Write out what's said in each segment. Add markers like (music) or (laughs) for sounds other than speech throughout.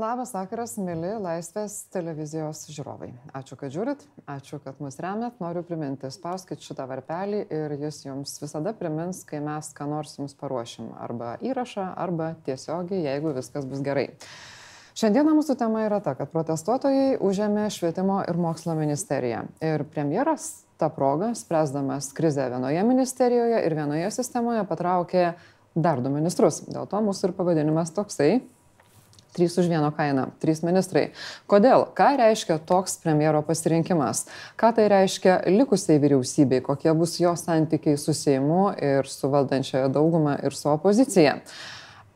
Labas vakaras, mėly Laisvės televizijos žiūrovai. Ačiū, kad žiūrit, ačiū, kad mus remet. Noriu priminti, spauskit šitą varpelį ir jis jums visada primins, kai mes ką nors jums paruošim. Arba įrašą, arba tiesiogiai, jeigu viskas bus gerai. Šiandieną mūsų tema yra ta, kad protestuotojai užėmė švietimo ir mokslo ministeriją. Ir premjeras tą progą, spręsdamas krizę vienoje ministerijoje ir vienoje sistemoje, patraukė dar du ministrus. Dėl to mūsų ir pavadinimas toksai Trys už vieno kainą, trys ministrai. Kodėl? Ką reiškia toks premjero pasirinkimas? Ką tai reiškia likusiai vyriausybei? Kokie bus jo santykiai su Seimu ir su valdančiaja dauguma ir su opozicija?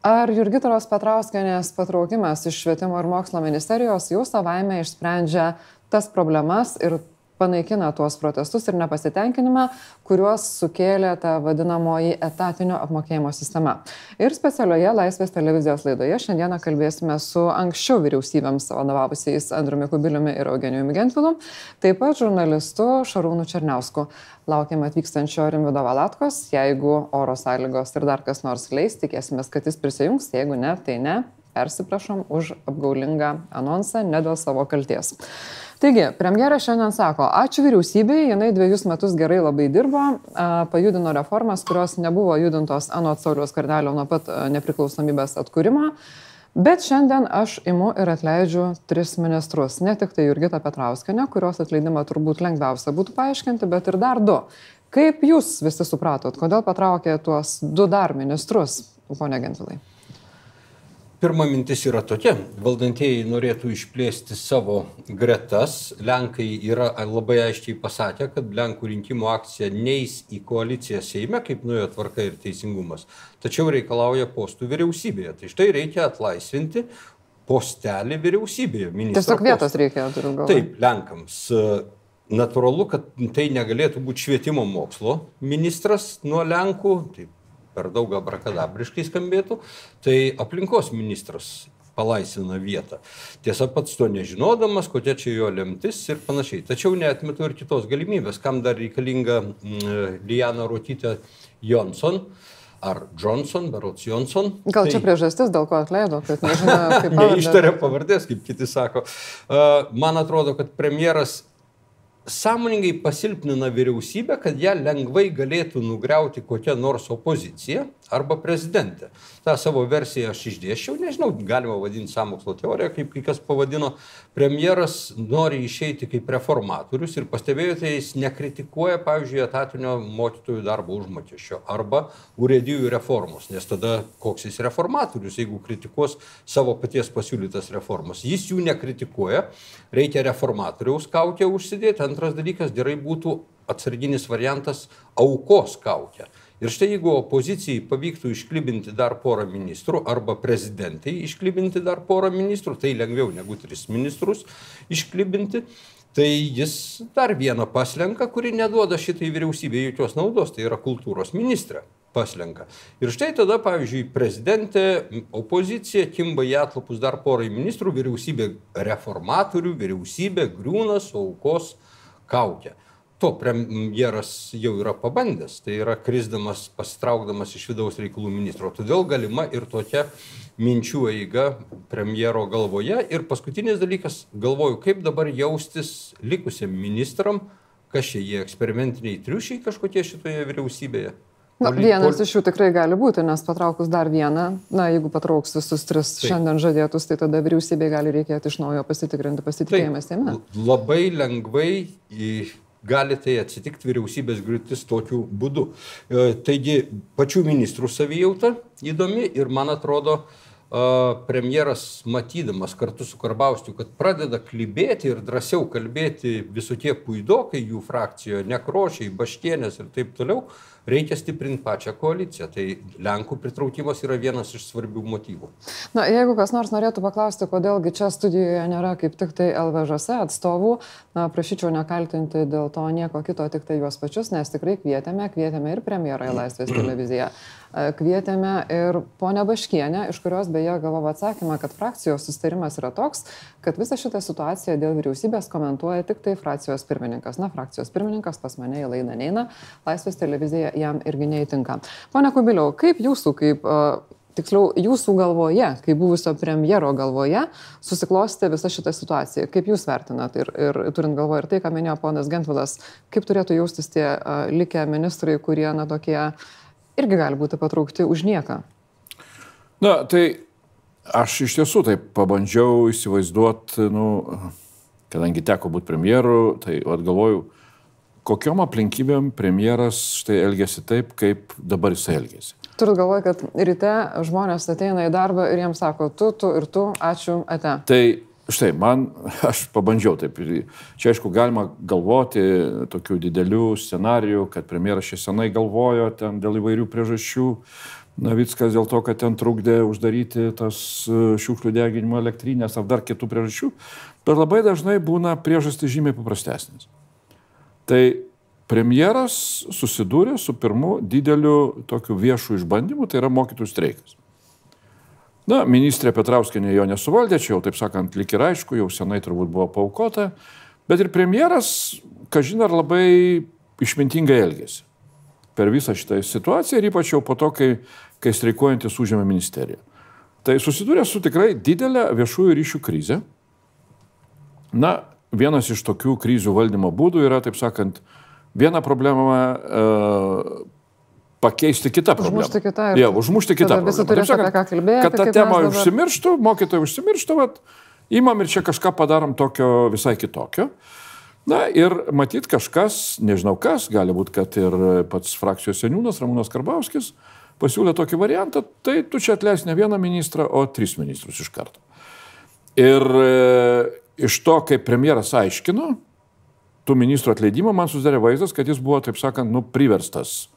Ar Jurgitaros Petrauskenės patraukimas iš švietimo ir mokslo ministerijos jau savaime išsprendžia tas problemas ir panaikina tuos protestus ir nepasitenkinimą, kuriuos sukėlė ta vadinamoji etatinio apmokėjimo sistema. Ir specialioje Laisvės televizijos laidoje šiandieną kalbėsime su anksčiau vyriausybėms vadovavusiais Andriumi Kubiliumi ir Eugenijumi Gentvilu, taip pat žurnalistu Šarūnu Černiausku. Laukiame atvykstančio Rimvido Valatkos, jeigu oro sąlygos ir dar kas nors leis, tikėsime, kad jis prisijungs, jeigu ne, tai ne. Persiprašom už apgaulingą anonsą, ne dėl savo kalties. Taigi, premjeras šiandien sako, ačiū vyriausybei, jinai dviejus metus gerai labai dirbo, pajudino reformas, kurios nebuvo judintos anot Sauliaus kardelio nuo pat nepriklausomybės atkūrimo. Bet šiandien aš imu ir atleidžiu tris ministrus. Ne tik tai Jurgita Petrauskenė, kurios atleidimą turbūt lengviausia būtų paaiškinti, bet ir dar du. Kaip jūs visi supratot, kodėl patraukė tuos du dar ministrus, ponia Gentvilai? Pirma mintis yra tokia, valdantieji norėtų išplėsti savo gretas, Lenkai yra labai aiškiai pasakę, kad Lenkų rinkimų akcija neis į koaliciją Seime, kaip nuėjo tvarka ir teisingumas, tačiau reikalauja postų vyriausybėje. Tai štai reikia atlaisvinti postelį vyriausybėje. Tiesiog vietos postą. reikia, turiu galvoje. Taip, Lenkams. Natūralu, kad tai negalėtų būti švietimo mokslo ministras nuo Lenkų, taip per daug abrakadabriškai skambėtų, tai aplinkos ministras palaisvina vietą. Tiesa, pats to nežinodamas, kokia čia jo lemtis ir panašiai. Tačiau neatmetu ir kitos galimybės, kam dar reikalinga mm, Liana Rotytė Jonson. Ar Johnson, Berots Johnson. Gal tai... čia priežastis, dėl ko atleido, kad nežinau, kaip (laughs) pavardės. Neištarė pavardės, kaip kiti sako. Uh, man atrodo, kad premjeras sąmoningai pasilpnina vyriausybę, kad ją lengvai galėtų nugriauti kokia nors opozicija arba prezidentė. Ta savo versiją aš išdėščiau, nežinau, galima vadinti samokslo teoriją, kaip kai kas pavadino. Premjeras nori išeiti kaip reformatorius ir pastebėjote, jis nekritikuoja, pavyzdžiui, etatinio mokytojų darbo užmokesčio arba urėdijų reformos, nes tada koks jis reformatorius, jeigu kritikuos savo paties pasiūlytas reformas. Jis jų nekritikuoja, reikia reformatoriaus kaukę užsidėti. Antras dalykas, gerai būtų atsarginis variantas aukos kaukę. Ir štai jeigu opozicijai pavyktų išklibinti dar porą ministrų arba prezidentai išklibinti dar porą ministrų, tai lengviau negu tris ministrus išklibinti, tai jis dar vieną paslenka, kuri neduoda šitai vyriausybė jokios naudos, tai yra kultūros ministrė paslenka. Ir štai tada, pavyzdžiui, prezidentė, opozicija kimba į atlapus dar porai ministrų, vyriausybė reformatorių, vyriausybė griūna su aukos kaukia to premjeras jau yra pabandęs, tai yra krisdamas, pasitraukdamas iš vidaus reikalų ministro. Todėl galima ir tokia minčių eiga premjero galvoje. Ir paskutinis dalykas, galvoju, kaip dabar jaustis likusiam ministram, kas čia jie eksperimentiniai triušiai kažkokie šitoje vyriausybėje. Na, vienas iš jų tikrai gali būti, nes patraukus dar vieną, na, jeigu patrauks visus tris Taip. šiandien žadėtus, tai tada vyriausybė gali reikėti iš naujo pasitikrinti pasitikėjimą Seime. Labai lengvai gali tai atsitikti vyriausybės griūtis tokiu būdu. E, taigi pačių ministrų savijauta įdomi ir man atrodo, premjeras matydamas kartu su Karbauskiu, kad pradeda klibėti ir drąsiau kalbėti visokie puidokai jų frakcijoje, nekrošiai, baštienės ir taip toliau, reikia stiprinti pačią koaliciją. Tai Lenkų pritraukimas yra vienas iš svarbių motyvų. Na, jeigu kas nors norėtų paklausti, kodėlgi čia studijoje nėra kaip tik tai LVŽS atstovų, na, prašyčiau nekaltinti dėl to nieko kito, tik tai juos pačius, nes tikrai kvietėme, kvietėme ir premjerą į Laisvės (clears throat) televiziją. Kvietėme ir ponę Baškienę, iš kurios beje gavau atsakymą, kad frakcijos sustarimas yra toks, kad visą šitą situaciją dėl vyriausybės komentuoja tik tai frakcijos pirmininkas. Na, frakcijos pirmininkas pas mane į laidą neina, Laisvės televizija jam irgi neįtinka. Pone Kubiliau, kaip jūsų kaip uh, tiksliau jūsų galvoje, kaip buvusio premjero galvoje, susiklostė visa šita situacija. Kaip jūs vertinat ir, ir turint galvoje ir tai, ką minėjo ponas Gentvilas, kaip turėtų jaustis tie uh, likę ministrai, kurie, na, tokie irgi gali būti patraukti už nieką? Na, tai aš iš tiesų taip pabandžiau įsivaizduoti, nu, kadangi teko būti premjeru, tai atgalvoju, kokiom aplinkybėm premjeras štai elgesi taip, kaip dabar jisai elgesi. Turit galvoje, kad ryte žmonės ateina į darbą ir jiems sako, tu, tu ir tu, ačiū, ate. Tai štai, man, (laughs) aš pabandžiau taip. Čia aišku, galima galvoti tokių didelių scenarijų, kad premjeras čia senai galvojo ten dėl įvairių priežasčių. Navickas dėl to, kad ten trukdė uždaryti tas e, šiukšlių deginimo elektrinės ar dar kitų priežasčių. Bet labai dažnai būna priežastys žymiai paprastesnės. Tai premjeras susidūrė su pirmu dideliu tokiu viešu išbandymu, tai yra mokytojų streikas. Na, ministrė Petrauskinė jo nesuvaldė, čia jau taip sakant, lik ir aišku, jau senai turbūt buvo paukota, bet ir premjeras, kažin ar labai išmintingai elgėsi per visą šitą situaciją ir ypač jau po to, kai, kai streikuojantis užėmė ministeriją. Tai susidūrė su tikrai didelė viešųjų ryšių krize. Na, vienas iš tokių krizių valdymo būdų yra, taip sakant, vieną problemą uh, pakeisti kitą problemą. Užmušti kitą. Ja, užmušti kitą. Visi turės apie ką kalbėti. Kad ta tema dabar... užsimirštų, mokytojai užsimirštų, vat, imam ir čia kažką padarom tokio visai kitokio. Na ir matyt kažkas, nežinau kas, gali būti, kad ir pats frakcijos seniūnas Ramūnas Karbauskis pasiūlė tokį variantą, tai tu čia atleis ne vieną ministrą, o tris ministrus iš karto. Ir e, iš to, kaip premjeras aiškino, tų ministrų atleidimo man susidarė vaizdas, kad jis buvo, taip sakant, nu, priverstas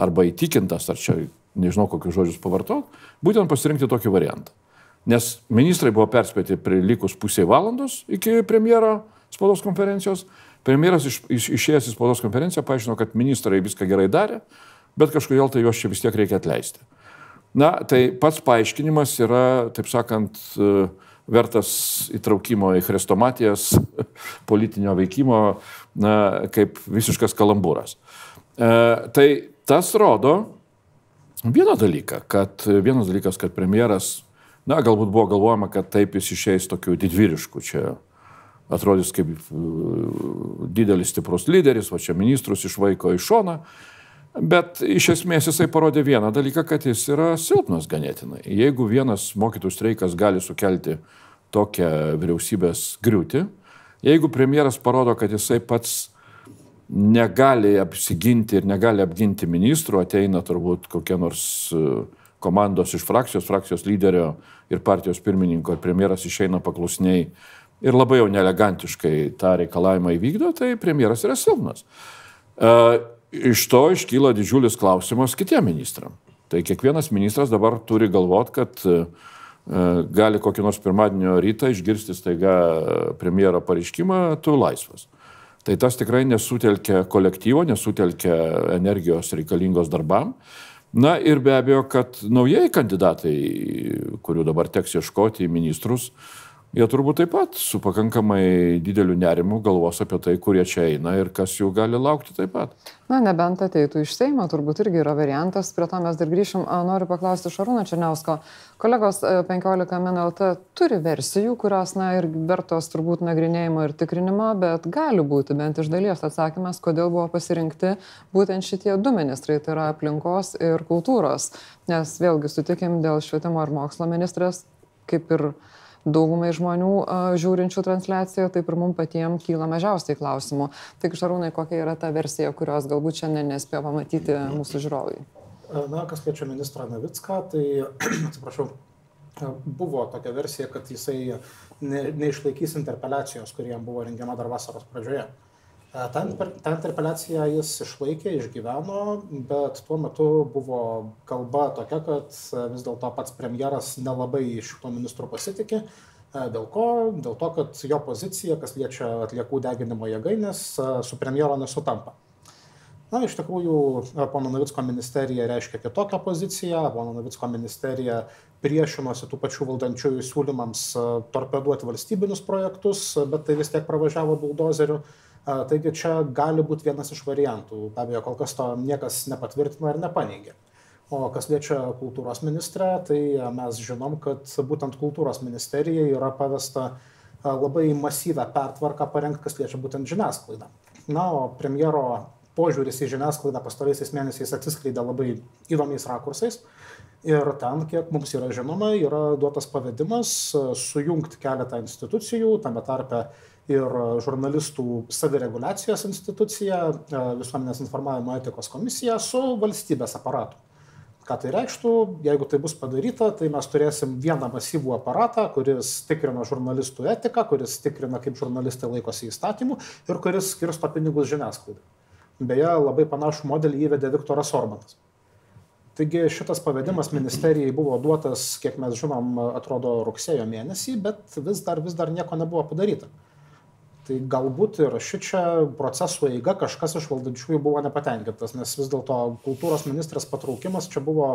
arba įtikintas, ar čia nežinau kokius žodžius pavartot, būtent pasirinkti tokį variantą. Nes ministrai buvo perspėti prie likus pusiai valandos iki premjero spaudos konferencijos. Premjeras iš, iš, išėjęs į spaudos konferenciją paaiškino, kad ministrai viską gerai darė, bet kažkodėl tai juos čia vis tiek reikia atleisti. Na, tai pats paaiškinimas yra, taip sakant, uh, vertas įtraukimo į chrestomatijas, politinio veikimo, na, kaip visiškas kalambūras. E, tai tas rodo vieną dalyką, kad vienas dalykas, kad premjeras, na, galbūt buvo galvojama, kad taip jis išeis tokiu didvyrišku, čia atrodys kaip e, didelis stiprus lyderis, o čia ministrus išvaiko į šoną. Bet iš esmės jisai parodė vieną dalyką, kad jis yra silpnas ganėtinai. Jeigu vienas mokytojų streikas gali sukelti tokią vyriausybės griūtį, jeigu premjeras parodo, kad jisai pats negali apsiginti ir negali apginti ministrų, ateina turbūt kokie nors e, komandos iš frakcijos, frakcijos lyderio ir partijos pirmininko, ir premjeras išeina paklusniai ir labai jau nelegantiškai tą reikalavimą įvykdo, tai premjeras yra silpnas. Uh, iš to iškyla didžiulis klausimas kitiem ministram. Tai kiekvienas ministras dabar turi galvot, kad e, gali kokį nors pirmadienio rytą išgirsti staiga premjero pareiškimą, tu laisvas. Tai tas tikrai nesutelkia kolektyvo, nesutelkia energijos reikalingos darbam. Na ir be abejo, kad naujieji kandidatai, kurių dabar teks ieškoti į ministrus, uh, jie turbūt taip pat su pakankamai dideliu nerimu galvos apie tai, kurie čia eina ir kas jų gali laukti taip pat. Na, nebent ateitų iš Seimo, turbūt irgi yra variantas, prie to mes dar grįšim. Noriu paklausti Šarūno Černiausko. Kolegos 15 e, MNLT turi versijų, kurios, na, ir vertos turbūt nagrinėjimo ir tikrinimo, bet gali būti bent iš dalies atsakymas, kodėl buvo pasirinkti būtent šitie du ministrai, tai yra aplinkos ir kultūros. Nes vėlgi sutikim dėl švietimo ir mokslo ministrės, kaip ir daugumai žmonių žiūrinčių transliaciją, taip ir mums patiems kyla mažiausiai klausimų. Tik Šarūnai, kokia yra ta versija, kurios galbūt šiandien nespėjo pamatyti mūsų žiūrovai? Na, kas liečia ministrą Navicką, tai, (clears throat) atsiprašau, buvo tokia versija, kad jisai ne, neišlaikys interpeliacijos, kuriem buvo rengiama dar vasaros pradžioje. Ta, ta interpeliacija jis išlaikė, išgyveno, bet tuo metu buvo kalba tokia, kad vis dėlto pats premjeras nelabai šito ministro pasitikė. Dėl ko? Dėl to, kad jo pozicija, kas liečia atliekų deginimo jėgainės, su premjero nesutampa. Na, iš tikrųjų, pono Navicko ministerija reiškia kitokią poziciją, pono Navicko ministerija priešinosi tų pačių valdančiųjų siūlymams torpeduoti valstybinius projektus, bet tai vis tiek pravažiavo buldozeriu. Taigi čia gali būti vienas iš variantų. Be abejo, kol kas to niekas nepatvirtino ir nepaneigė. O kas liečia kultūros ministrę, tai mes žinom, kad būtent kultūros ministerijai yra pavesta labai masyvę pertvarką parengti, kas liečia būtent žiniasklaidą. Na, o premjero požiūris į žiniasklaidą pastaraisiais mėnesiais atsiskleidė labai įdomiais rakursais. Ir ten, kiek mums yra žinoma, yra duotas pavadimas sujungti keletą institucijų, tame tarpe ir žurnalistų savireguliacijos institucija, visuomenės informavimo etikos komisija su valstybės aparatu. Ką tai reikštų, jeigu tai bus padaryta, tai mes turėsim vieną masyvų aparatą, kuris tikrina žurnalistų etiką, kuris tikrina, kaip žurnalistai laikosi įstatymų ir kuris skirsto pinigus žiniasklaidai. Beje, labai panašų modelį įvedė Viktoras Orbanas. Taigi šitas pavadimas ministerijai buvo duotas, kiek mes žinom, atrodo rugsėjo mėnesį, bet vis dar, vis dar nieko nebuvo padaryta tai galbūt ir šičia procesų eiga kažkas iš valdančiųjų buvo nepatenkintas nes vis dėlto kultūros ministrės patraukimas čia buvo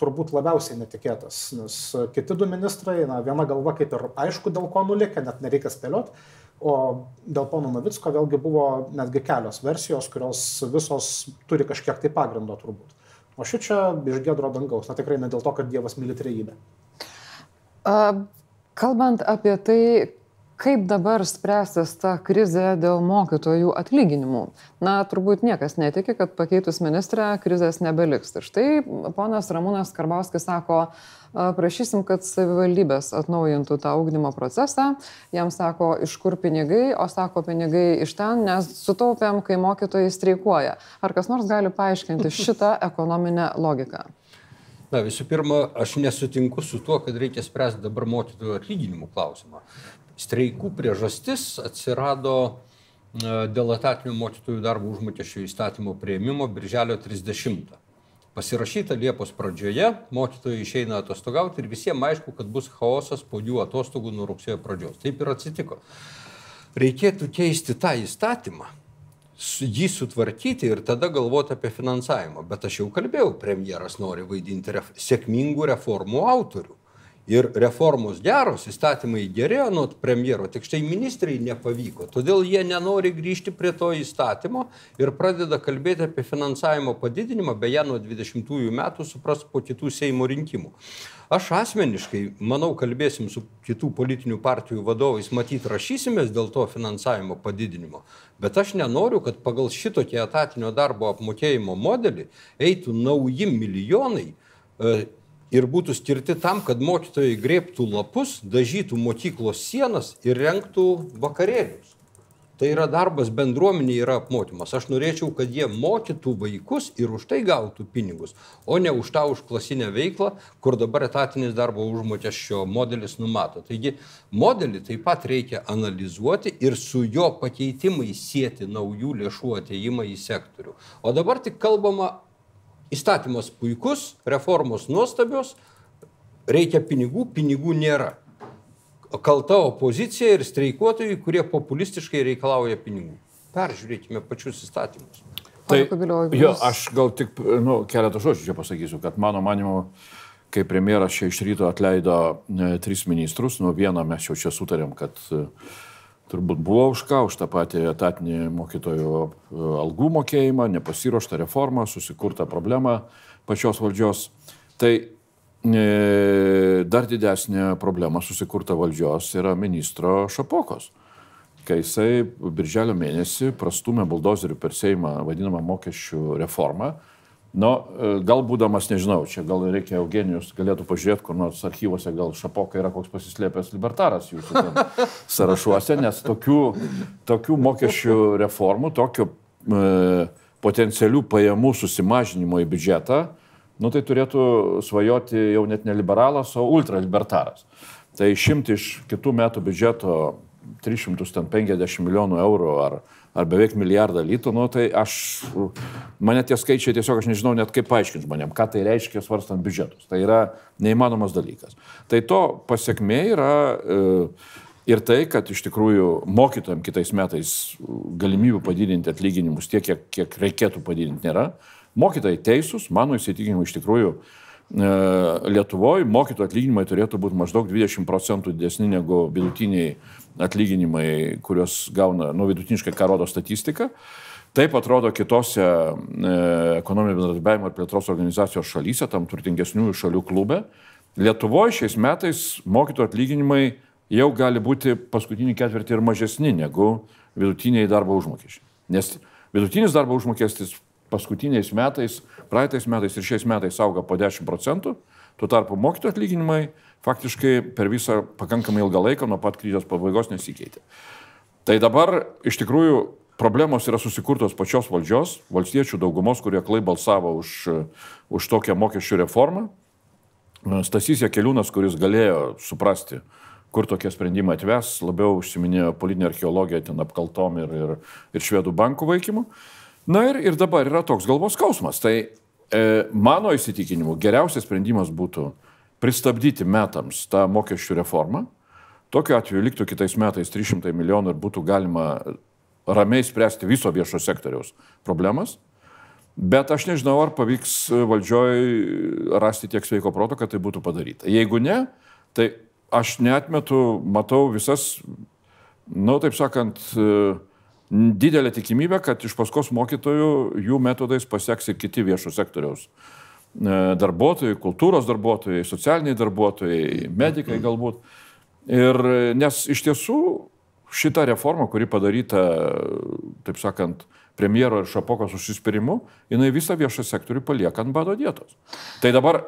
turbūt labiausiai netikėtas nes kiti du ministrai na viena galva kaip ir aišku dėl ko nulėkė net nereikia spėliot o dėl pono navicko vėlgi buvo netgi kelios versijos kurios visos turi kažkiek tai pagrindo turbūt. O šičia iš giedro dangaus na tikrai ne dėl to kad dievas myli trejybę. Kalbant apie tai, kaip dabar spręsis ta krizė dėl mokytojų atlyginimų? Na turbūt niekas netiki kad pakeitus ministrę krizės nebeliks. Ir štai ponas ramūnas karbauskis sako prašysim kad savivaldybės atnaujintų tą ugdymo procesą. Jam sako iš kur pinigai? O sako pinigai iš ten nes sutaupėm kai mokytojai streikuoja. Ar kas nors gali paaiškinti (laughs) šitą ekonominę logiką? Na, visų pirma, aš nesutinku su tuo, kad reikia spręsti dabar mokytojų atlyginimų klausimą streikų priežastis atsirado e, dėl etatinių mokytojų darbo užmokesčio įstatymo prieimimo birželio 30. Pasirašyta Liepos pradžioje, mokytojai išeina atostogauti ir visiems aišku, kad bus chaosas po jų atostogų nuo rugsėjo pradžios. Taip ir atsitiko. Reikėtų keisti tą įstatymą, jį sutvarkyti ir tada galvoti apie finansavimą. Bet aš jau kalbėjau, premjeras nori vaidinti ref sėkmingų reformų autorių ir reformos geros įstatymai geri anot premjero tik štai ministrei nepavyko. Todėl jie nenori grįžti prie to įstatymo ir pradeda kalbėti apie finansavimo padidinimą beje nuo dvidešimtųjų metų suprask po kitų seimo rinkimų. Aš asmeniškai manau kalbėsim su kitų politinių partijų vadovais matyt rašysimės dėl to finansavimo padidinimo bet aš nenoriu kad pagal šitokį etatinio darbo apmokėjimo modelį eitų nauji milijonai e, ir būtų skirti tam, kad mokytojai grėptų lapus, dažytų mokyklos sienas ir renktų vakarėlius. Tai yra darbas bendruomeniai, yra apmokymas. Aš norėčiau, kad jie mokytų vaikus ir už tai gautų pinigus, o ne už tą užklasinę veiklą, kur dabar etatinis darbo užmokesčio modelis numato. Taigi modelį taip pat reikia analizuoti ir su jo pakeitimai sieti naujų lėšų ateimą į sektorių. O dabar tik kalbama Įstatymas puikus, reformos nuostabios, reikia pinigų, pinigų nėra. Kalta opozicija ir streikuotojai, kurie populistiškai reikalauja pinigų. Peržiūrėkime pačius įstatymus. Tai, jo, aš gal tik nu, keletą žodžių čia pasakysiu, kad mano manimu, kai premjeras čia iš ryto atleido e, tris ministrus, nu vieną mes jau čia sutarėm, kad e, turbūt buvo už ką, už tą patį etatinį mokytojų e, algų mokėjimą, nepasiruoštą reformą, susikurtą problemą pačios valdžios. Tai e, dar didesnė problema susikurta valdžios yra ministro Šapokos. Kai jisai birželio mėnesį prastumė buldozerių per Seimą vadinamą mokesčių reformą, Nu, e, gal būdamas, nežinau, čia gal reikia Eugenijus, galėtų pažiūrėti, kur nors archyvose, gal Šapoka yra koks pasislėpęs libertaras jūsų (laughs) sąrašuose, nes tokių, tokių mokesčių reformų, tokio e, potencialių pajamų susimažinimo į biudžetą, nu, tai turėtų svajoti jau net ne liberalas, o ultralibertaras. Tai išimti iš kitų metų biudžeto 350 milijonų eurų ar ar beveik milijardą litų, nu, tai aš, mane tie skaičiai tiesiog aš nežinau net kaip paaiškinti žmonėm, ką tai reiškia svarstant biudžetus. Tai yra neįmanomas dalykas. Tai to pasiekmė yra e, ir tai, kad iš tikrųjų mokytojams kitais metais galimybių padidinti atlyginimus tiek, kiek, kiek reikėtų padidinti nėra. Mokytojai teisūs, mano įsitikinimu iš tikrųjų e, Lietuvoje mokytojų atlyginimai turėtų būti maždaug 20 procentų didesni negu vidutiniai atlyginimai, kuriuos gauna, nu, vidutiniškai, ką rodo statistika. Taip atrodo kitose e, ekonominio bendradarbiavimo ir plėtros organizacijos šalyse, tam turtingesniųjų šalių klube. Lietuvoje šiais metais mokytojų atlyginimai jau gali būti paskutinį ketvirtį ir mažesni negu vidutiniai darbo užmokesčiai. Nes vidutinis darbo užmokestis paskutiniais metais, praeitais metais ir šiais metais auga po 10 procentų, tuo tarpu mokytojų atlyginimai faktiškai per visą pakankamai ilgą laiką nuo pat krizės pabaigos nesikeitė. Tai dabar iš tikrųjų problemos yra susikurtos pačios valdžios, valstiečių daugumos, kurie klai balsavo už, už tokią mokesčių reformą. Stasys Jakeliūnas, kuris galėjo suprasti, kur tokie sprendimai atves, labiau užsiminėjo politinė archeologija ten apkaltom ir, ir, ir švedų bankų vaikymu. Na ir, ir dabar yra toks galvos skausmas. Tai e, mano įsitikinimu geriausias sprendimas būtų pristabdyti metams tą mokesčių reformą. Tokiu atveju liktų kitais metais 300 milijonų ir būtų galima ramiai spręsti viso viešo sektoriaus problemas. Bet aš nežinau, ar pavyks valdžioj rasti tiek sveiko proto, kad tai būtų padaryta. Jeigu ne, tai aš netmetu, matau visas, na, nu, taip sakant, didelė tikimybė, kad iš paskos mokytojų jų metodais pasieks ir kiti viešo sektoriaus darbuotojai, kultūros darbuotojai, socialiniai darbuotojai, medikai galbūt. Ir nes iš tiesų šita reforma, kuri padaryta, taip sakant, premjero ir Šapokos užsispyrimu, jinai visą viešą sektorių palieka ant bado dietos. Tai dabar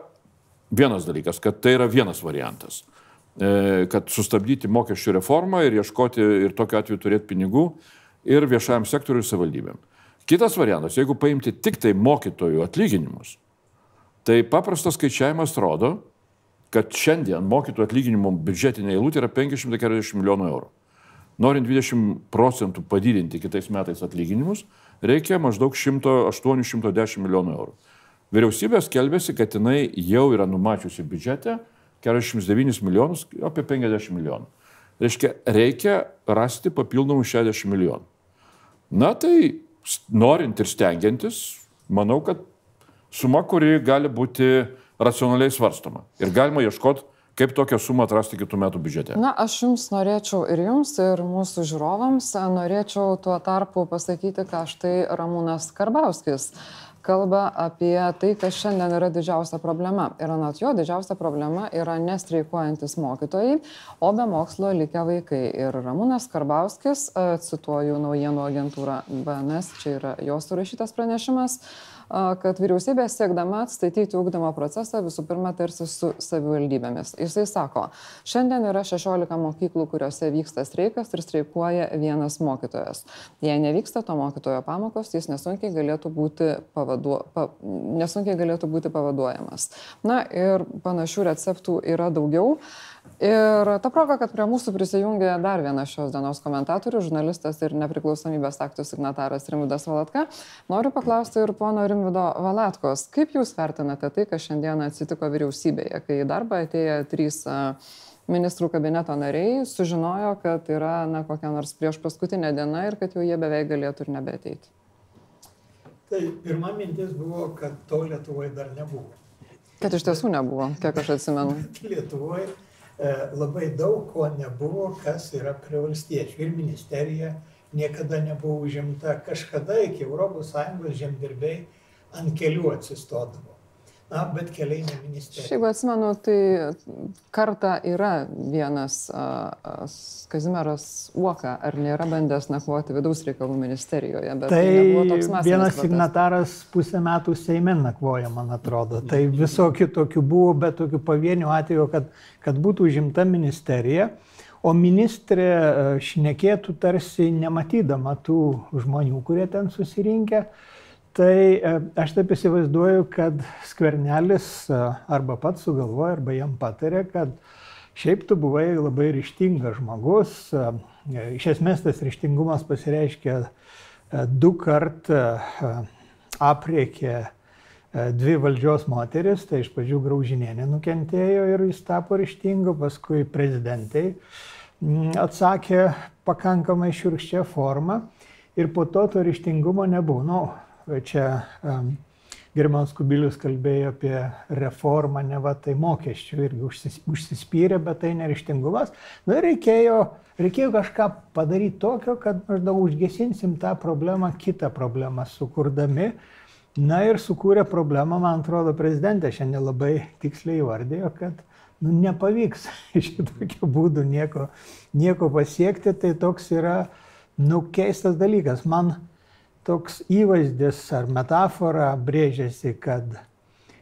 vienas dalykas, kad tai yra vienas variantas e, kad sustabdyti mokesčių reformą ir ieškoti ir tokiu atveju turėti pinigų ir viešajam sektoriui savivaldybėm. Kitas variantas, jeigu paimti tik tai mokytojų atlyginimus, tai paprastas skaičiavimas rodo, kad šiandien mokytojų atlyginimų biudžetinė eilutė yra 540 milijonų eurų norint 20 procentų padidinti kitais metais atlyginimus, reikia maždaug 100-810 milijonų eurų. Vyriausybė skelbėsi, kad jinai jau yra numačiusi biudžete 49 milijonus, apie 50 milijonų. Reiškia, reikia rasti papildomų 60 milijonų. Na tai, norint ir stengiantis, manau, kad suma, kuri gali būti racionaliai svarstoma. Ir galima ieškoti Kaip tokią sumą atrasti kitų metų biudžete? Na, aš jums norėčiau ir jums, ir mūsų žiūrovams, norėčiau tuo tarpu pasakyti, ką štai Ramūnas Karbauskis kalba apie tai, kas šiandien yra didžiausia problema. Ir anot jo, didžiausia problema yra nestreikuojantis mokytojai, o be mokslo likę vaikai. Ir Ramūnas Karbauskis, cituoju naujienų agentūrą BNS, čia yra jos surašytas pranešimas, kad vyriausybė siekdama atstatyti ūkdymo procesą visų pirma tarsi su savivaldybėmis. Jisai sako, šiandien yra 16 mokyklų, kuriuose vyksta streikas ir streikuoja vienas mokytojas. Jei nevyksta to mokytojo pamokos, jis nesunkiai galėtų būti, pavaduo, pa, nesunkiai galėtų būti pavaduojamas. Na ir panašių receptų yra daugiau. Ir ta proga, kad prie mūsų prisijungė dar vienas šios dienos komentatorių, žurnalistas ir nepriklausomybės aktų signataras Rimvidas Valatka, noriu paklausti ir pono Rimvido Valatkos, kaip jūs vertinate tai, kas šiandien atsitiko vyriausybėje, kai į darbą atėjo trys ministrų kabineto nariai, sužinojo, kad yra na, kokia nors prieš paskutinė diena ir kad jau jie beveik galėtų ir nebeteiti. Tai pirma mintis buvo, kad to Lietuvoje dar nebuvo. Kad iš tiesų nebuvo, kiek aš atsimenu. (laughs) Lietuvoje labai daug ko nebuvo, kas yra prie valstiečių. Ir ministerija niekada nebuvo užimta, kažkada iki ES žemdirbiai ant kelių atsistodavo. Na, bet keliai ne ministerija. Šiaip atsimenu, tai kartą yra vienas uh, Kazimieras Uoka, ar nėra bandęs nakvoti vidaus reikalų ministerijoje. Tai, tai vienas signataras pusę metų Seime nakvoja, man atrodo. Tai visokių tokių buvo, bet tokių pavienių atvejų, kad, kad būtų užimta ministerija. O ministrė šnekėtų tarsi nematydama tų žmonių, kurie ten susirinkę. Uh, Tai e, aš taip įsivaizduoju, kad skvernelis e, arba pats sugalvoja, arba jam patarė, kad šiaip tu buvai labai ryštingas žmogus. E, iš esmės tas ryštingumas pasireiškia du kart apriekė dvi valdžios moteris, tai iš pradžių Graužinėnė nukentėjo ir jis tapo ryštingu, paskui prezidentai atsakė pakankamai šiurkščią formą ir po to to ryštingumo nebuvo. Nu, čia um, Germanas Kubilius kalbėjo apie reformą, ne va tai mokesčių irgi užsis, užsispyrė, bet tai nerištingumas. Na ir reikėjo, reikėjo kažką padaryti tokio, kad maždaug užgesinsim tą problemą, kitą problemą sukurdami. Na ir sukūrė problemą, man atrodo, prezidentė šiandien labai tiksliai įvardėjo, kad nu, nepavyks (laughs) šitokiu būdu nieko, nieko pasiekti, tai toks yra nu, keistas dalykas. Man toks įvaizdis ar metafora brėžiasi, kad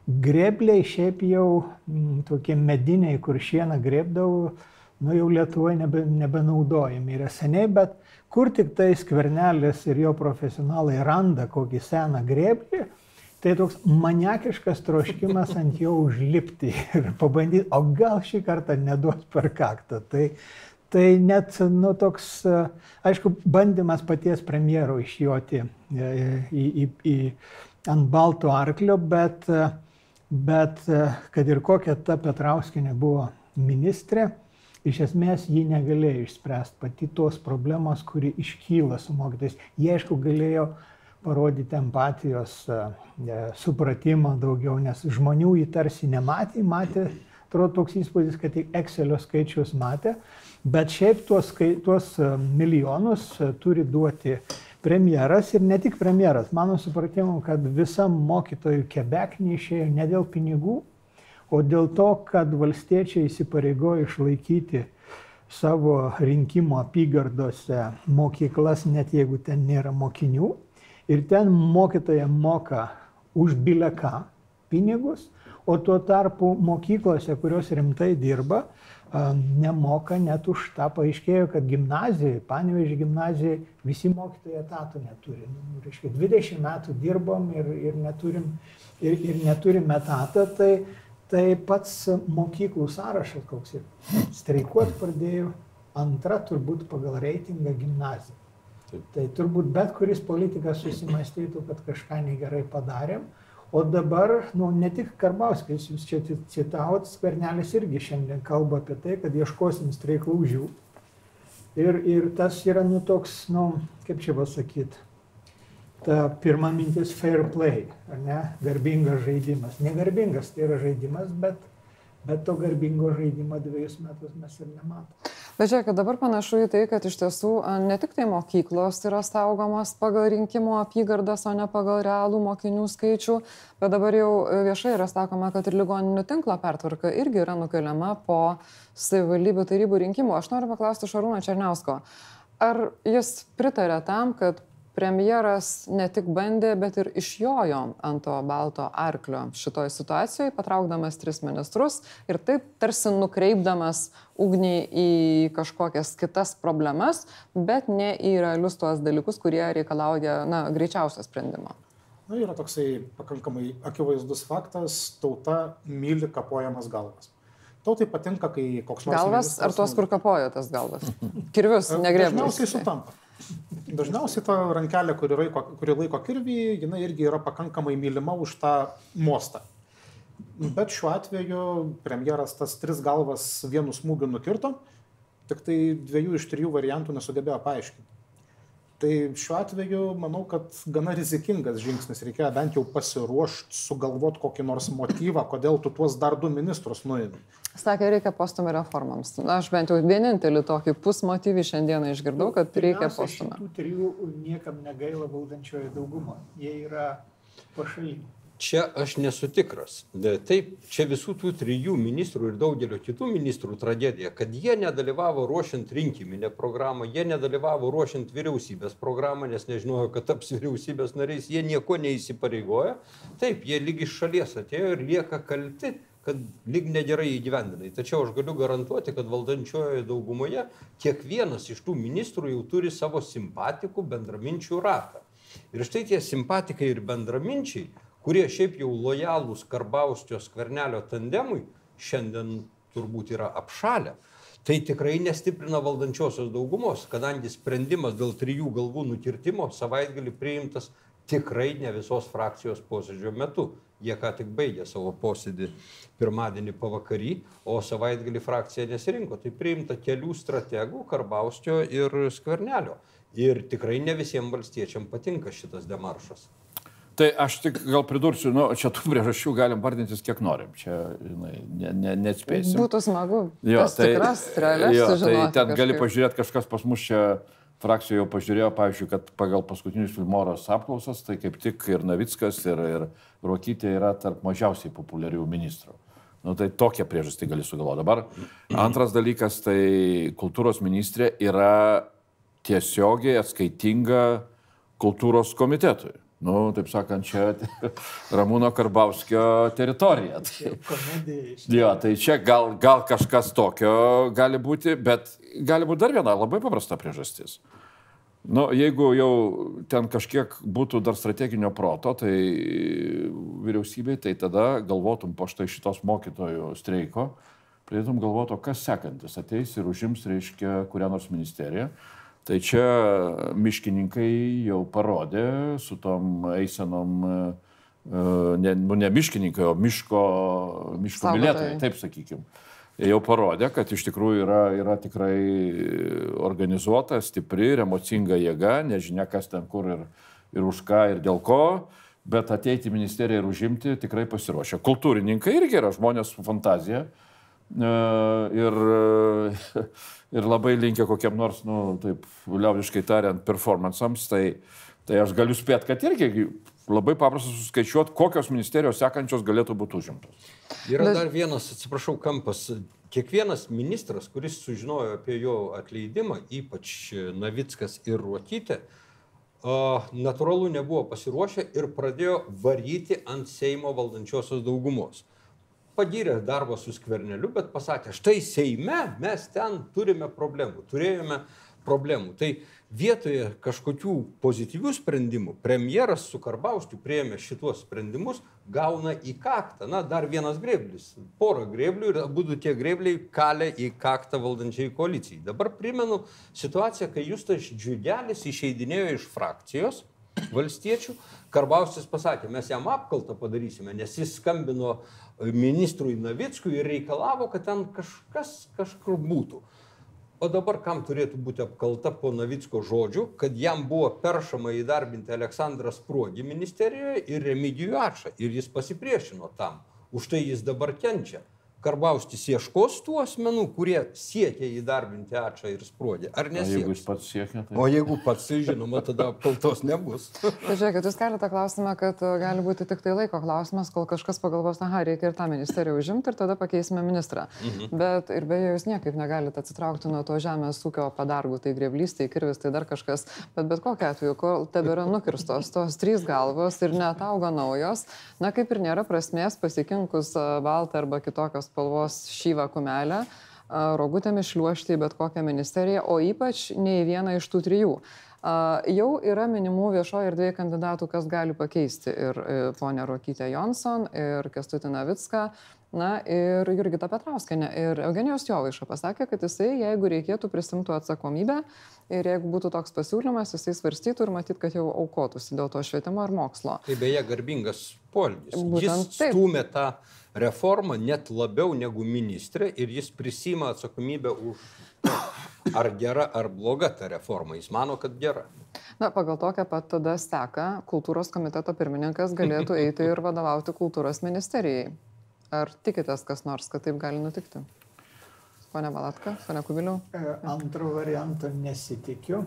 grebliai šiaip jau m, mm, tokie mediniai, kur šieną grebdavau, nu jau Lietuvoje nebe, nebenaudojami yra seniai, bet kur tik tai skvernelis ir jo profesionalai randa kokį seną greblį, tai toks maniakiškas troškimas ant jo užlipti (laughs) ir pabandyti, o gal šį kartą neduos per kaktą. Tai, Tai net, nu, toks, aišku, bandymas paties premjero išjoti e, į, į, į, ant balto arklio, bet, bet kad ir kokia ta Petrauskinė buvo ministrė, iš esmės ji negalėjo išspręsti pati tos problemos, kuri iškyla su mokytais. Jie, aišku, galėjo parodyti empatijos, e, supratimą daugiau, nes žmonių jį tarsi nematė, matė, atrodo toks įspūdis, kad tik Excelio skaičius matė, Bet šiaip tuos, tuos e, milijonus e, turi duoti premjeras ir ne tik premjeras. Mano supratimu, kad visam mokytojų kebeknį išėjo ne dėl pinigų, o dėl to, kad valstiečiai įsipareigojo išlaikyti savo rinkimo apygardose mokyklas, net jeigu ten nėra mokinių. Ir ten mokytojai moka už bileką pinigus, o tuo tarpu mokyklose, kurios rimtai dirba, nemoka net už tą. Paaiškėjo, kad gimnazijai, panevežė gimnazijai, visi mokytojai etatų neturi. Nu, reiškia, 20 metų dirbom ir, ir, neturim, ir, ir neturim etatą, tai, tai pats mokyklų sąrašas koks ir streikuot pradėjo antra turbūt pagal reitingą gimnazija. Taip. Tai turbūt bet kuris politikas susimastytų, kad kažką negerai padarėm. O dabar, nu, ne tik Karbauskis, jūs čia citavot, Skvernelis irgi šiandien kalba apie tai, kad ieškosim streiklaužių. Ir, ir tas yra, nu, toks, nu, kaip čia pasakyti, ta pirma mintis fair play, ar ne, garbingas žaidimas. Negarbingas tai yra žaidimas, bet, bet to garbingo žaidimo dviejus metus mes ir nematome. Bet žiūrėkit, dabar panašu į tai, kad iš tiesų ne tik tai mokyklos yra saugomas pagal rinkimų apygardas, o ne pagal realų mokinių skaičių, bet dabar jau viešai yra sakoma, kad ir ligoninių tinklo pertvarka irgi yra nukeliama po savivaldybių tarybų rinkimų. Aš noriu paklausti Šarūno Černiausko, ar jis pritarė tam, kad premjeras ne tik bandė, bet ir išjojo ant to balto arklio šitoje situacijoje, patraukdamas tris ministrus ir taip tarsi nukreipdamas ugnį į kažkokias kitas problemas, bet ne į realius tuos dalykus, kurie reikalauja na, greičiausio sprendimo. Na, yra toksai pakankamai akivaizdus faktas, tauta myli kapojamas galvas. Tautai patinka, kai koks nors... Galvas ar tos, kur kapoja tas galvas? Kirvius, (laughs) negrėbimas. Dažniausiai sutampa. Dažniausiai ta rankelė, kuri laiko, kuri laiko kirvį, jinai irgi yra pakankamai mylima už tą mostą. Bet šiuo atveju premjeras tas tris galvas vienu smūgiu nukirto, tik tai dviejų iš trijų variantų nesugebėjo paaiškinti. Tai šiuo atveju manau, kad gana rizikingas žingsnis. Reikėjo bent jau pasiruošti, sugalvoti kokį nors motyvą, kodėl tu tuos dar du ministrus nuėmė. Sakė, reikia postumio reformams. Na, aš bent jau vienintelį tokį pusmotyvį šiandieną išgirdau, kad reikia postumio. Tų trijų niekam negaila valdančioje daugumo. Jie yra pašaliniai. Čia aš nesu tikras. Taip, čia visų tų trijų ministrų ir daugelio kitų ministrų tragedija, kad jie nedalyvavo ruošiant rinkiminę programą, jie nedalyvavo ruošiant vyriausybės programą, nes nežinojo, kad taps vyriausybės nariais, jie nieko neįsipareigoja. Taip, jie lyg iš šalies atėjo ir lieka kalti kad lyg negerai įgyvendinai. Tačiau aš galiu garantuoti, kad valdančiojoje daugumoje kiekvienas iš tų ministrų jau turi savo simpatikų bendraminčių ratą. Ir štai tie simpatikai ir bendraminčiai, kurie šiaip jau lojalūs Karbaustio skvernelio tandemui, šiandien turbūt yra apšalę. Tai tikrai nestiprina valdančiosios daugumos, kadangi sprendimas dėl trijų galvų nukirtimo savaitgalį priimtas tikrai ne visos frakcijos posėdžio metu jie ką tik baigė savo posėdį pirmadienį pavakary, o savaitgalį frakcija nesirinko. Tai priimta kelių strategų, Karbauskio ir Skvernelio. Ir tikrai ne visiems valstiečiam patinka šitas demaršas. Tai aš tik gal pridursiu, nu, čia tų priežasčių galim vardintis kiek norim, čia, žinai, ne, ne, neatspėsim. Būtų smagu. Jo, tai, tikras, realias, jo, tai ten kažkaip. gali pažiūrėti, kažkas pas mus čia frakcijoje jau pažiūrėjo, pavyzdžiui, kad pagal paskutinius Filmoros apklausas, tai kaip tik ir Navickas, ir, ir Rokytė yra tarp mažiausiai populiarių ministrų. Nu, tai tokia priežastį gali sugalvoti. Dabar antras dalykas, tai kultūros ministrė yra tiesiogiai atskaitinga kultūros komitetui. Nu, taip sakant, čia (laughs) Ramūno Karbauskio teritorija. Tai, jo, tai čia gal, gal kažkas tokio gali būti, bet gali būti dar viena labai paprasta priežastis. Nu, jeigu jau ten kažkiek būtų dar strateginio proto, tai vyriausybei, tai tada galvotum po štai šitos mokytojų streiko, pradėtum galvoti, kas sekantis ateis ir užims, reiškia, kurią nors ministeriją. Tai čia miškininkai jau parodė su tom eisenom, e, ne, nu, ne miškininkai, o miško, miško mylėtojai, taip sakykime jau parodė, kad iš tikrųjų yra, yra tikrai organizuota, stipri ir emocinga jėga, nežinia kas ten kur ir, ir už ką ir dėl ko, bet ateiti į ministeriją ir užimti tikrai pasiruošę. Kultūrininkai irgi yra žmonės su fantazija e, ir, ir labai linkia kokiam nors, nu, taip, liaudiškai tariant, performansams, tai, tai aš galiu spėti, kad irgi labai paprasta suskaičiuoti, kokios ministerijos sekančios galėtų būti užimtos. Yra Bet... dar vienas, atsiprašau, kampas. Kiekvienas ministras, kuris sužinojo apie jo atleidimą, ypač Navickas ir Ruokytė, natūralu nebuvo pasiruošę ir pradėjo varyti ant Seimo valdančiosios daugumos. Pagyrė darbą su skverneliu, bet pasakė, štai Seime mes ten turime problemų, turėjome problemų. Tai vietoje kažkokių pozityvių sprendimų premjeras su Karbauskiu prieėmė šituos sprendimus, gauna į kaktą. Na, dar vienas greblis. Porą greblių ir abu tie grebliai kalė į kaktą valdančiai koalicijai. Dabar primenu situaciją, kai Justas Džiugelis išeidinėjo iš frakcijos valstiečių. Karbauskis pasakė, mes jam apkaltą padarysime, nes jis skambino ministrui Navickui ir reikalavo, kad ten kažkas kažkur būtų. O dabar kam turėtų būti apkalta po Navicko žodžių, kad jam buvo peršama įdarbinti Aleksandrą Spruogį ministerijoje ir Remigijų Ačą ir jis pasipriešino tam. Už tai jis dabar kenčia. Karbauskis ieškos tų asmenų, kurie siekia įdarbinti Ačą ir Spruodį, ar ne? Jeigu jis pats siekia, tai... O jeigu pats, tai žinoma, tada apkaltos nebus. (laughs) Tai žiūrėkit, jūs galite klausimą, kad e, gali būti tik tai laiko klausimas, kol kažkas pagalvos, aha, reikia ir tą ministeriją užimti ir tada pakeisime ministrą. Mhm. Bet ir beje, jūs niekaip negalite atsitraukti nuo to žemės ūkio padargų, tai greblys, tai kirvis, tai dar kažkas. Bet bet kokiu atveju, kol tebėra nukirstos tos trys galvos ir netauga naujos, na kaip ir nėra prasmės pasikinkus e, baltą arba kitokios spalvos šyvą kumelę, rogutėmis šliuošti į bet kokią ministeriją, o ypač ne į vieną iš tų trijų. Jau yra minimų viešoje erdvėje kandidatų, kas gali pakeisti ir e, ponę Rokytę Johnson, ir Kestutį Navicką, na ir Jurgita Petrauskenė. Ir Eugenijos Jovaiša pasakė, kad jisai, jeigu reikėtų, prisimtų atsakomybę ir jeigu būtų toks pasiūlymas, jisai svarstytų ir matyt, kad jau aukotųsi dėl to švietimo ir mokslo. Tai beje, garbingas poelgis. Jis stumė tą reformą net labiau negu ministrė ir jis prisima atsakomybę už ar gera ar bloga ta reforma. Jis mano, kad gera. Na, pagal tokią pat tada steką kultūros komiteto pirmininkas galėtų eiti ir vadovauti kultūros ministerijai. Ar tikitės kas nors, kad taip gali nutikti? Pone Valatka, pone Kubiliau? E, antro varianto nesitikiu.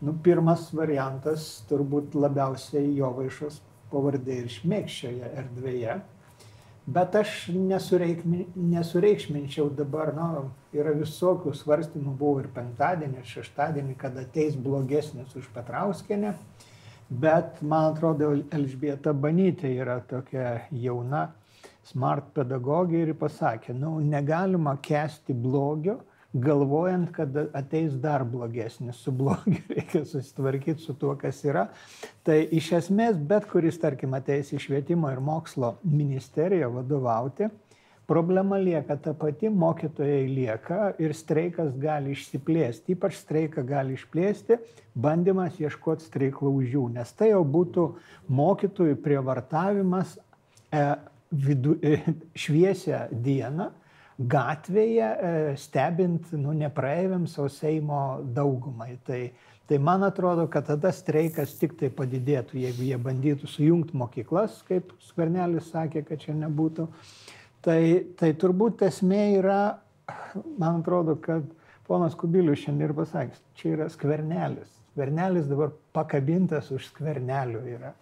Nu, pirmas variantas turbūt labiausiai jo vaišos pavardė ir šmėkščioje erdvėje. Bet aš nesureikmi, nesureikšminčiau dabar, nu, yra visokių svarstymų, buvo ir penktadienį, ir šeštadienį, kad ateis blogesnis už Petrauskenę, bet man atrodo, Elžbieta Banytė yra tokia jauna, smart pedagogė ir pasakė, nu, negalima kesti blogio, galvojant, kad ateis dar blogesnis, su blogiu (laughs) reikia susitvarkyti su tuo, kas yra. Tai iš esmės bet kuris, tarkim, ateis į švietimo ir mokslo ministeriją vadovauti, problema lieka ta pati, mokytojai lieka ir streikas gali išsiplėsti, ypač streiką gali išplėsti bandymas ieškoti streiklaužių, nes tai jau būtų mokytojų prievartavimas e, vidu, e, šviesią dieną gatvėje, e, stebint, nu, nepraeiviams, o Seimo daugumai. Tai Tai man atrodo, kad tada streikas tik tai padidėtų, jeigu jie bandytų sujungti mokyklas, kaip Skvernelis sakė, kad čia nebūtų. Tai, tai turbūt esmė yra, man atrodo, kad ponas Kubilius šiandien ir pasakė, čia yra Skvernelis. Skvernelis dabar pakabintas už Skvernelių yra.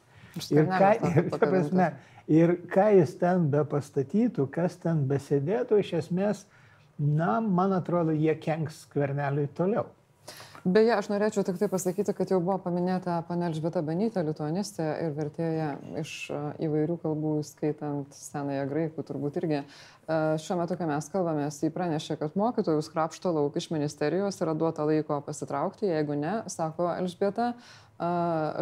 Ir ką, ir, prasme, ir ką jis ten be pastatytų, kas ten besėdėtų, iš esmės, na, man atrodo, jie kenks Skverneliui toliau. Beje, aš norėčiau tik tai pasakyti, kad jau buvo paminėta pane Elžbieta Benytė, lituanistė ir vertėja iš e, įvairių kalbų, skaitant senąją graikų, turbūt irgi. E, šiuo metu, kai mes kalbamės, jį pranešė, kad mokytojus krapšto lauk iš ministerijos yra duota laiko pasitraukti, jeigu ne, sako Elžbieta,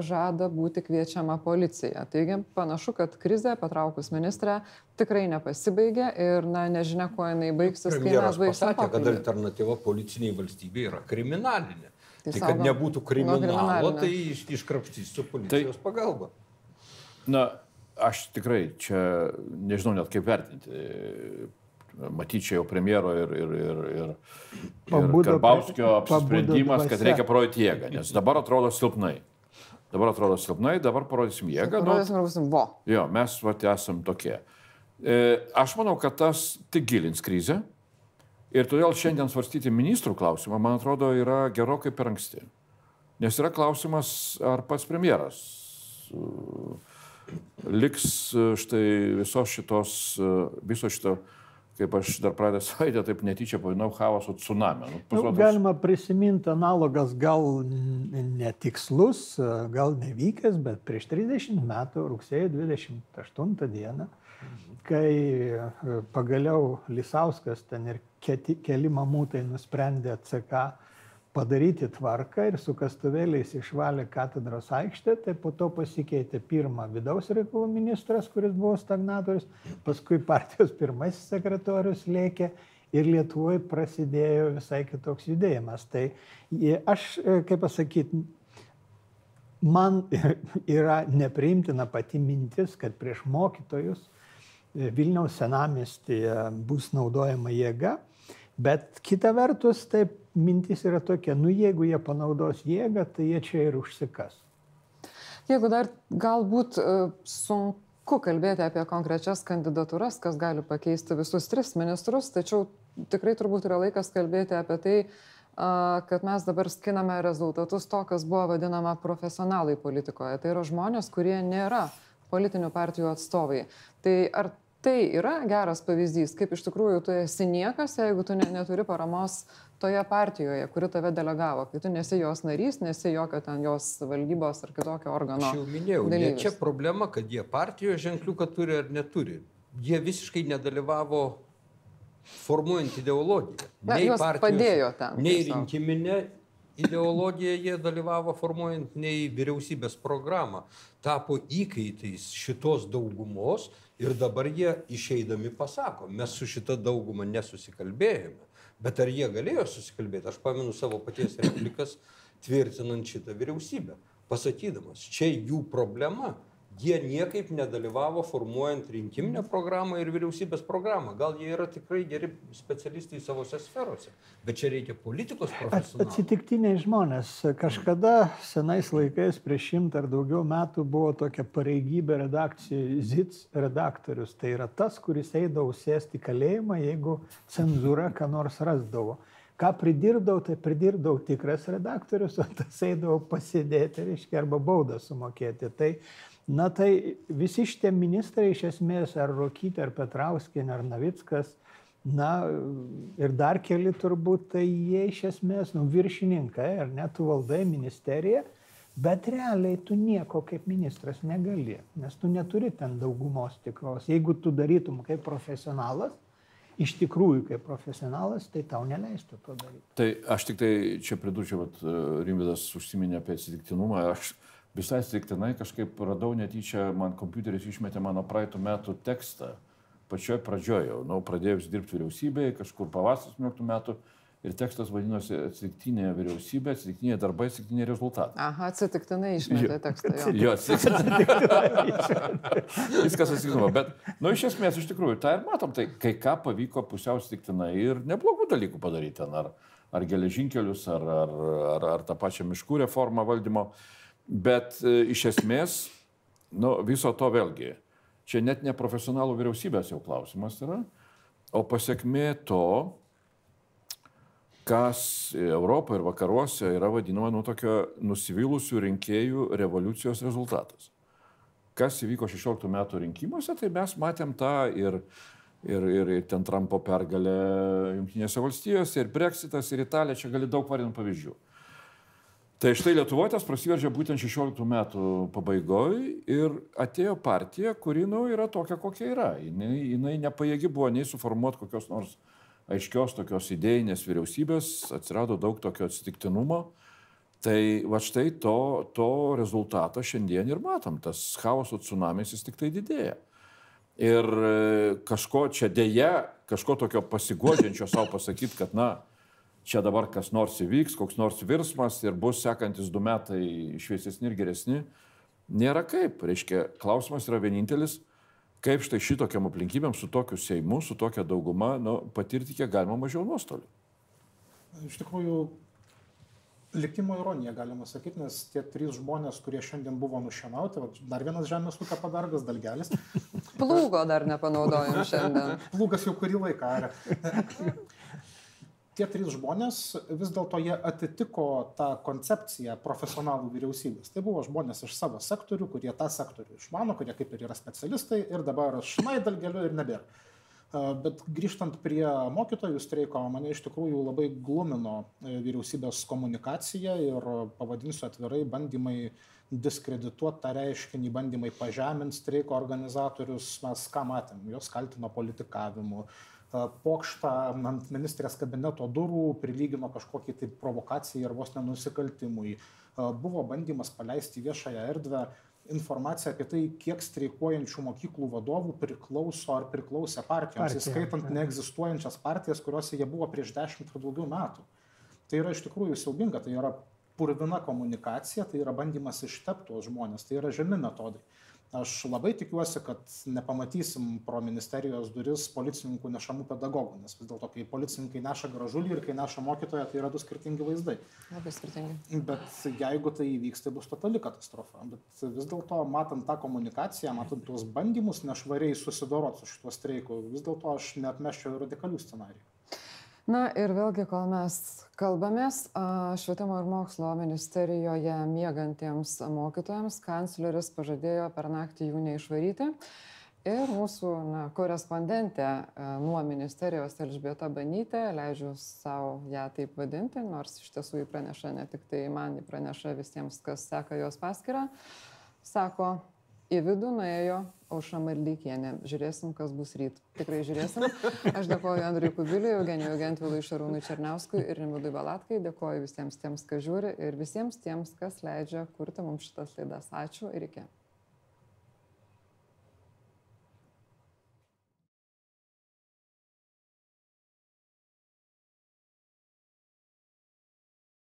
žada būti kviečiama policija. Taigi panašu, kad krizė patraukus ministrę tikrai nepasibaigė ir na, nežinia, kuo jinai baigsis, baigsim. Pasakė, kad alternatyva policiniai valstybė yra kriminalinė. Tai, tai kad nebūtų kriminalo, tai iš, iškrapštys su policijos tai, pagalba. Na, aš tikrai čia nežinau net kaip vertinti matyčiau premjero ir, ir, ir, ir, ir Karbauskio apsisprendimas, kad reikia parodyti jėgą, nes dabar atrodo silpnai. Dabar atrodo silpnai, dabar parodysim jėgą. Nu, vo. Jo, mes vat, esam tokie. E, aš manau, kad tas tik gilins krizę ir todėl šiandien svarstyti ministrų klausimą, man atrodo, yra gerokai per anksti. Nes yra klausimas, ar pats premjeras uh, liks uh, štai visos šitos, uh, viso šito kaip aš dar praeitą savaitę taip netyčia pavadinau chaoso tsunami. Nu, nu, galima prisiminti analogas gal netikslus, gal nevykęs, bet prieš 30 metų, rugsėjo 28 dieną, kai pagaliau Lisauskas ten ir keli mamutai nusprendė CK padaryti tvarką ir su kastuvėliais išvalė katedros aikštę, tai po to pasikeitė pirmą vidaus reikalų ministras, kuris buvo stagnatorius, paskui partijos pirmasis sekretorius lėkė ir Lietuvoje prasidėjo visai kitoks judėjimas. Tai aš, e, kaip pasakyti, man (laughs) yra nepriimtina pati mintis, kad prieš mokytojus e, Vilniaus senamestėje bus naudojama jėga, bet kita vertus, taip mintis yra tokia, nu jeigu jie panaudos jėgą, tai jie čia ir užsikas. Jeigu dar galbūt e, sunku kalbėti apie konkrečias kandidatūras, kas gali pakeisti visus tris ministrus, tačiau tikrai turbūt yra laikas kalbėti apie tai, kad mes dabar skiname rezultatus to, kas buvo vadinama profesionalai politikoje. Tai yra žmonės, kurie nėra politinių partijų atstovai. Tai ar tai yra geras pavyzdys, kaip iš tikrųjų tu esi niekas, jeigu tu ne, neturi paramos toje partijoje, kuri tave delegavo, kai tu nesi jos narys, nesi jokio ten jos valdybos ar kitokio organo. Aš jau minėjau, ne čia problema, kad jie partijos ženkliuką turi ar neturi. Jie visiškai nedalyvavo formuojant ideologiją. Na, nei partijos, padėjo ten. Nei rinkiminė ideologiją jie dalyvavo formuojant, nei vyriausybės programą. Tapo įkaitais šitos daugumos ir dabar jie išeidami pasako, mes su šita dauguma nesusikalbėjome. Bet ar jie galėjo susikalbėti? Aš pamenu savo paties replikas tvirtinant šitą vyriausybę, pasakydamas, čia jų problema jie niekaip nedalyvavo formuojant rinkiminę programą ir vyriausybės programą. Gal jie yra tikrai geri specialistai savose sferose, bet čia reikia politikos profesionalų. Atsitiktiniai žmonės. Kažkada senais laikais, prieš šimtą ar daugiau metų, buvo tokia pareigybė redakcijai ZITS redaktorius. Tai yra tas, kuris eidavo sėsti kalėjimą, jeigu cenzūra ką nors rasdavo ką pridirbdavau, tai pridirbdavau tikras redaktorius, o tas eidavau pasėdėti, reiškia, arba baudą sumokėti. Tai Na tai visi šitie ministrai iš esmės, ar Rokytė, ar Petrauskinė, ar Navickas, na ir dar keli turbūt, tai jie iš esmės, nu, viršininkai, ar net tu valdai ministeriją, bet realiai tu nieko kaip ministras negali, nes tu neturi ten daugumos tikros. Jeigu tu darytum kaip profesionalas, iš tikrųjų kaip profesionalas, tai tau neleistų to daryti. Tai aš tik tai čia pridurčiau, kad Rimvidas užsiminė apie atsitiktinumą, aš visai atsitiktinai kažkaip radau netyčia, man kompiuteris išmetė mano praeitų metų tekstą. Pačioj pradžioje, jau, nu, pradėjus dirbti vyriausybėje, kažkur pavasaris 18 metų, ir tekstas vadinosi atsitiktinė vyriausybė, atsitiktinė darbai, atsitiktinė rezultatai. Aha, atsitiktinai išmetė tekstą. Jo, jo atsitiktinai. Viskas atsitiktinai. Bet, nu, iš esmės, iš tikrųjų, tą ir matom, tai kai ką pavyko pusiau atsitiktinai ir neblogų dalykų padaryti ten, ar, ar geležinkelius, ar, ar, ar, ar tą pačią miškų reformą valdymo. Bet e, iš esmės, nu, viso to vėlgi, čia net ne profesionalų vyriausybės jau klausimas yra, o pasiekmė to, kas Europoje ir vakaruose yra vadinama nu, tokio nusivylusių rinkėjų revoliucijos rezultatas. Kas įvyko 16 metų rinkimuose, tai mes matėm tą ir, ir, ir, ir ten Trumpo pergalė Junktinėse valstijose, ir Brexitas, ir Italija, čia gali daug vardinti pavyzdžių. Tai štai Lietuvoje tas prasiveržė būtent 16 metų pabaigoje ir atėjo partija, kuri, nu, yra tokia, kokia yra. Jinai, jinai nepajėgi buvo nei suformuoti kokios nors aiškios tokios idėjinės vyriausybės, atsirado daug tokio atsitiktinumo. Tai va štai to, to rezultatą šiandien ir matom, tas chaoso tsunamis jis tik tai didėja. Ir e, kažko čia dėja, kažko tokio pasigodžiančio savo pasakyti, kad na, čia dabar kas nors įvyks, koks nors virsmas ir bus sekantis du metai šviesesni ir geresni, nėra kaip. Reiškia, klausimas yra vienintelis, kaip štai šitokiam aplinkybėm, su tokiu Seimu, su tokia dauguma, nu, patirti kiek galima mažiau nuostolių. Iš tikrųjų, likimo ironija, galima sakyti, nes tie trys žmonės, kurie šiandien buvo nušienauti, dar vienas žemės ūkio padargas, dalgelis. Plūgo dar nepanaudojom šiandien. Plūgas jau kurį laiką. Tie trys žmonės vis dėlto jie atitiko tą koncepciją profesionalų vyriausybės. Tai buvo žmonės iš savo sektorių, kurie tą sektorių išmano, kurie kaip ir yra specialistai ir dabar šnaidalgeliu ir nebėra. Bet grįžtant prie mokytojų streiko, mane iš tikrųjų labai glumino e, vyriausybės komunikacija ir pavadinsiu atvirai bandymai diskredituoti tą reiškinį, bandymai pažeminti streiko organizatorius. Mes ką matėm, juos kaltino politikavimu, pokštą ant ministrės kabineto durų prilygino kažkokiai tai provokacijai ar vos nenusikaltimui. Buvo bandymas paleisti viešąją erdvę informaciją apie tai, kiek streikuojančių mokyklų vadovų priklauso ar priklausė partijoms, Partija, įskaitant ja. neegzistuojančias partijas, kuriuose jie buvo prieš dešimt ar daugiau metų. Tai yra iš tikrųjų siaubinga, tai yra purvina komunikacija, tai yra bandymas ištepti tuos žmonės, tai yra žemi metodai. Aš labai tikiuosi, kad nepamatysim pro ministerijos duris policininkų nešamų pedagogų, nes vis dėlto, kai policininkai neša gražulį ir kai neša mokytoją, tai yra du skirtingi vaizdai. Labai skirtingi. Bet jeigu tai įvyks, tai bus totali katastrofa. Bet vis dėlto, matant tą komunikaciją, matant tuos bandymus nešvariai susidoroti su šituo streiku, vis dėlto aš neatmeščiau radikalių scenarijų. Na ir vėlgi, kol mes kalbamės, švietimo ir mokslo ministerijoje miegantiems mokytojams kancleris pažadėjo per naktį jų neišvaryti. Ir mūsų na, korespondentė nuo ministerijos Elžbieta Banytė, leidžiu savo ją taip vadinti, nors iš tiesų jį praneša ne tik tai man, jį praneša visiems, kas seka jos paskirą, sako, į vidų nuėjo Aušra Marlykienė. Žiūrėsim, kas bus ryt. Tikrai žiūrėsim. Aš dėkoju Andriui Kubiliui, Eugenijui Gentvilui, Šarūnui Černiauskui ir Rimvidui Balatkai. Dėkoju visiems tiems, kas žiūri ir visiems tiems, kas leidžia kurti mums šitas laidas. Ačiū ir iki.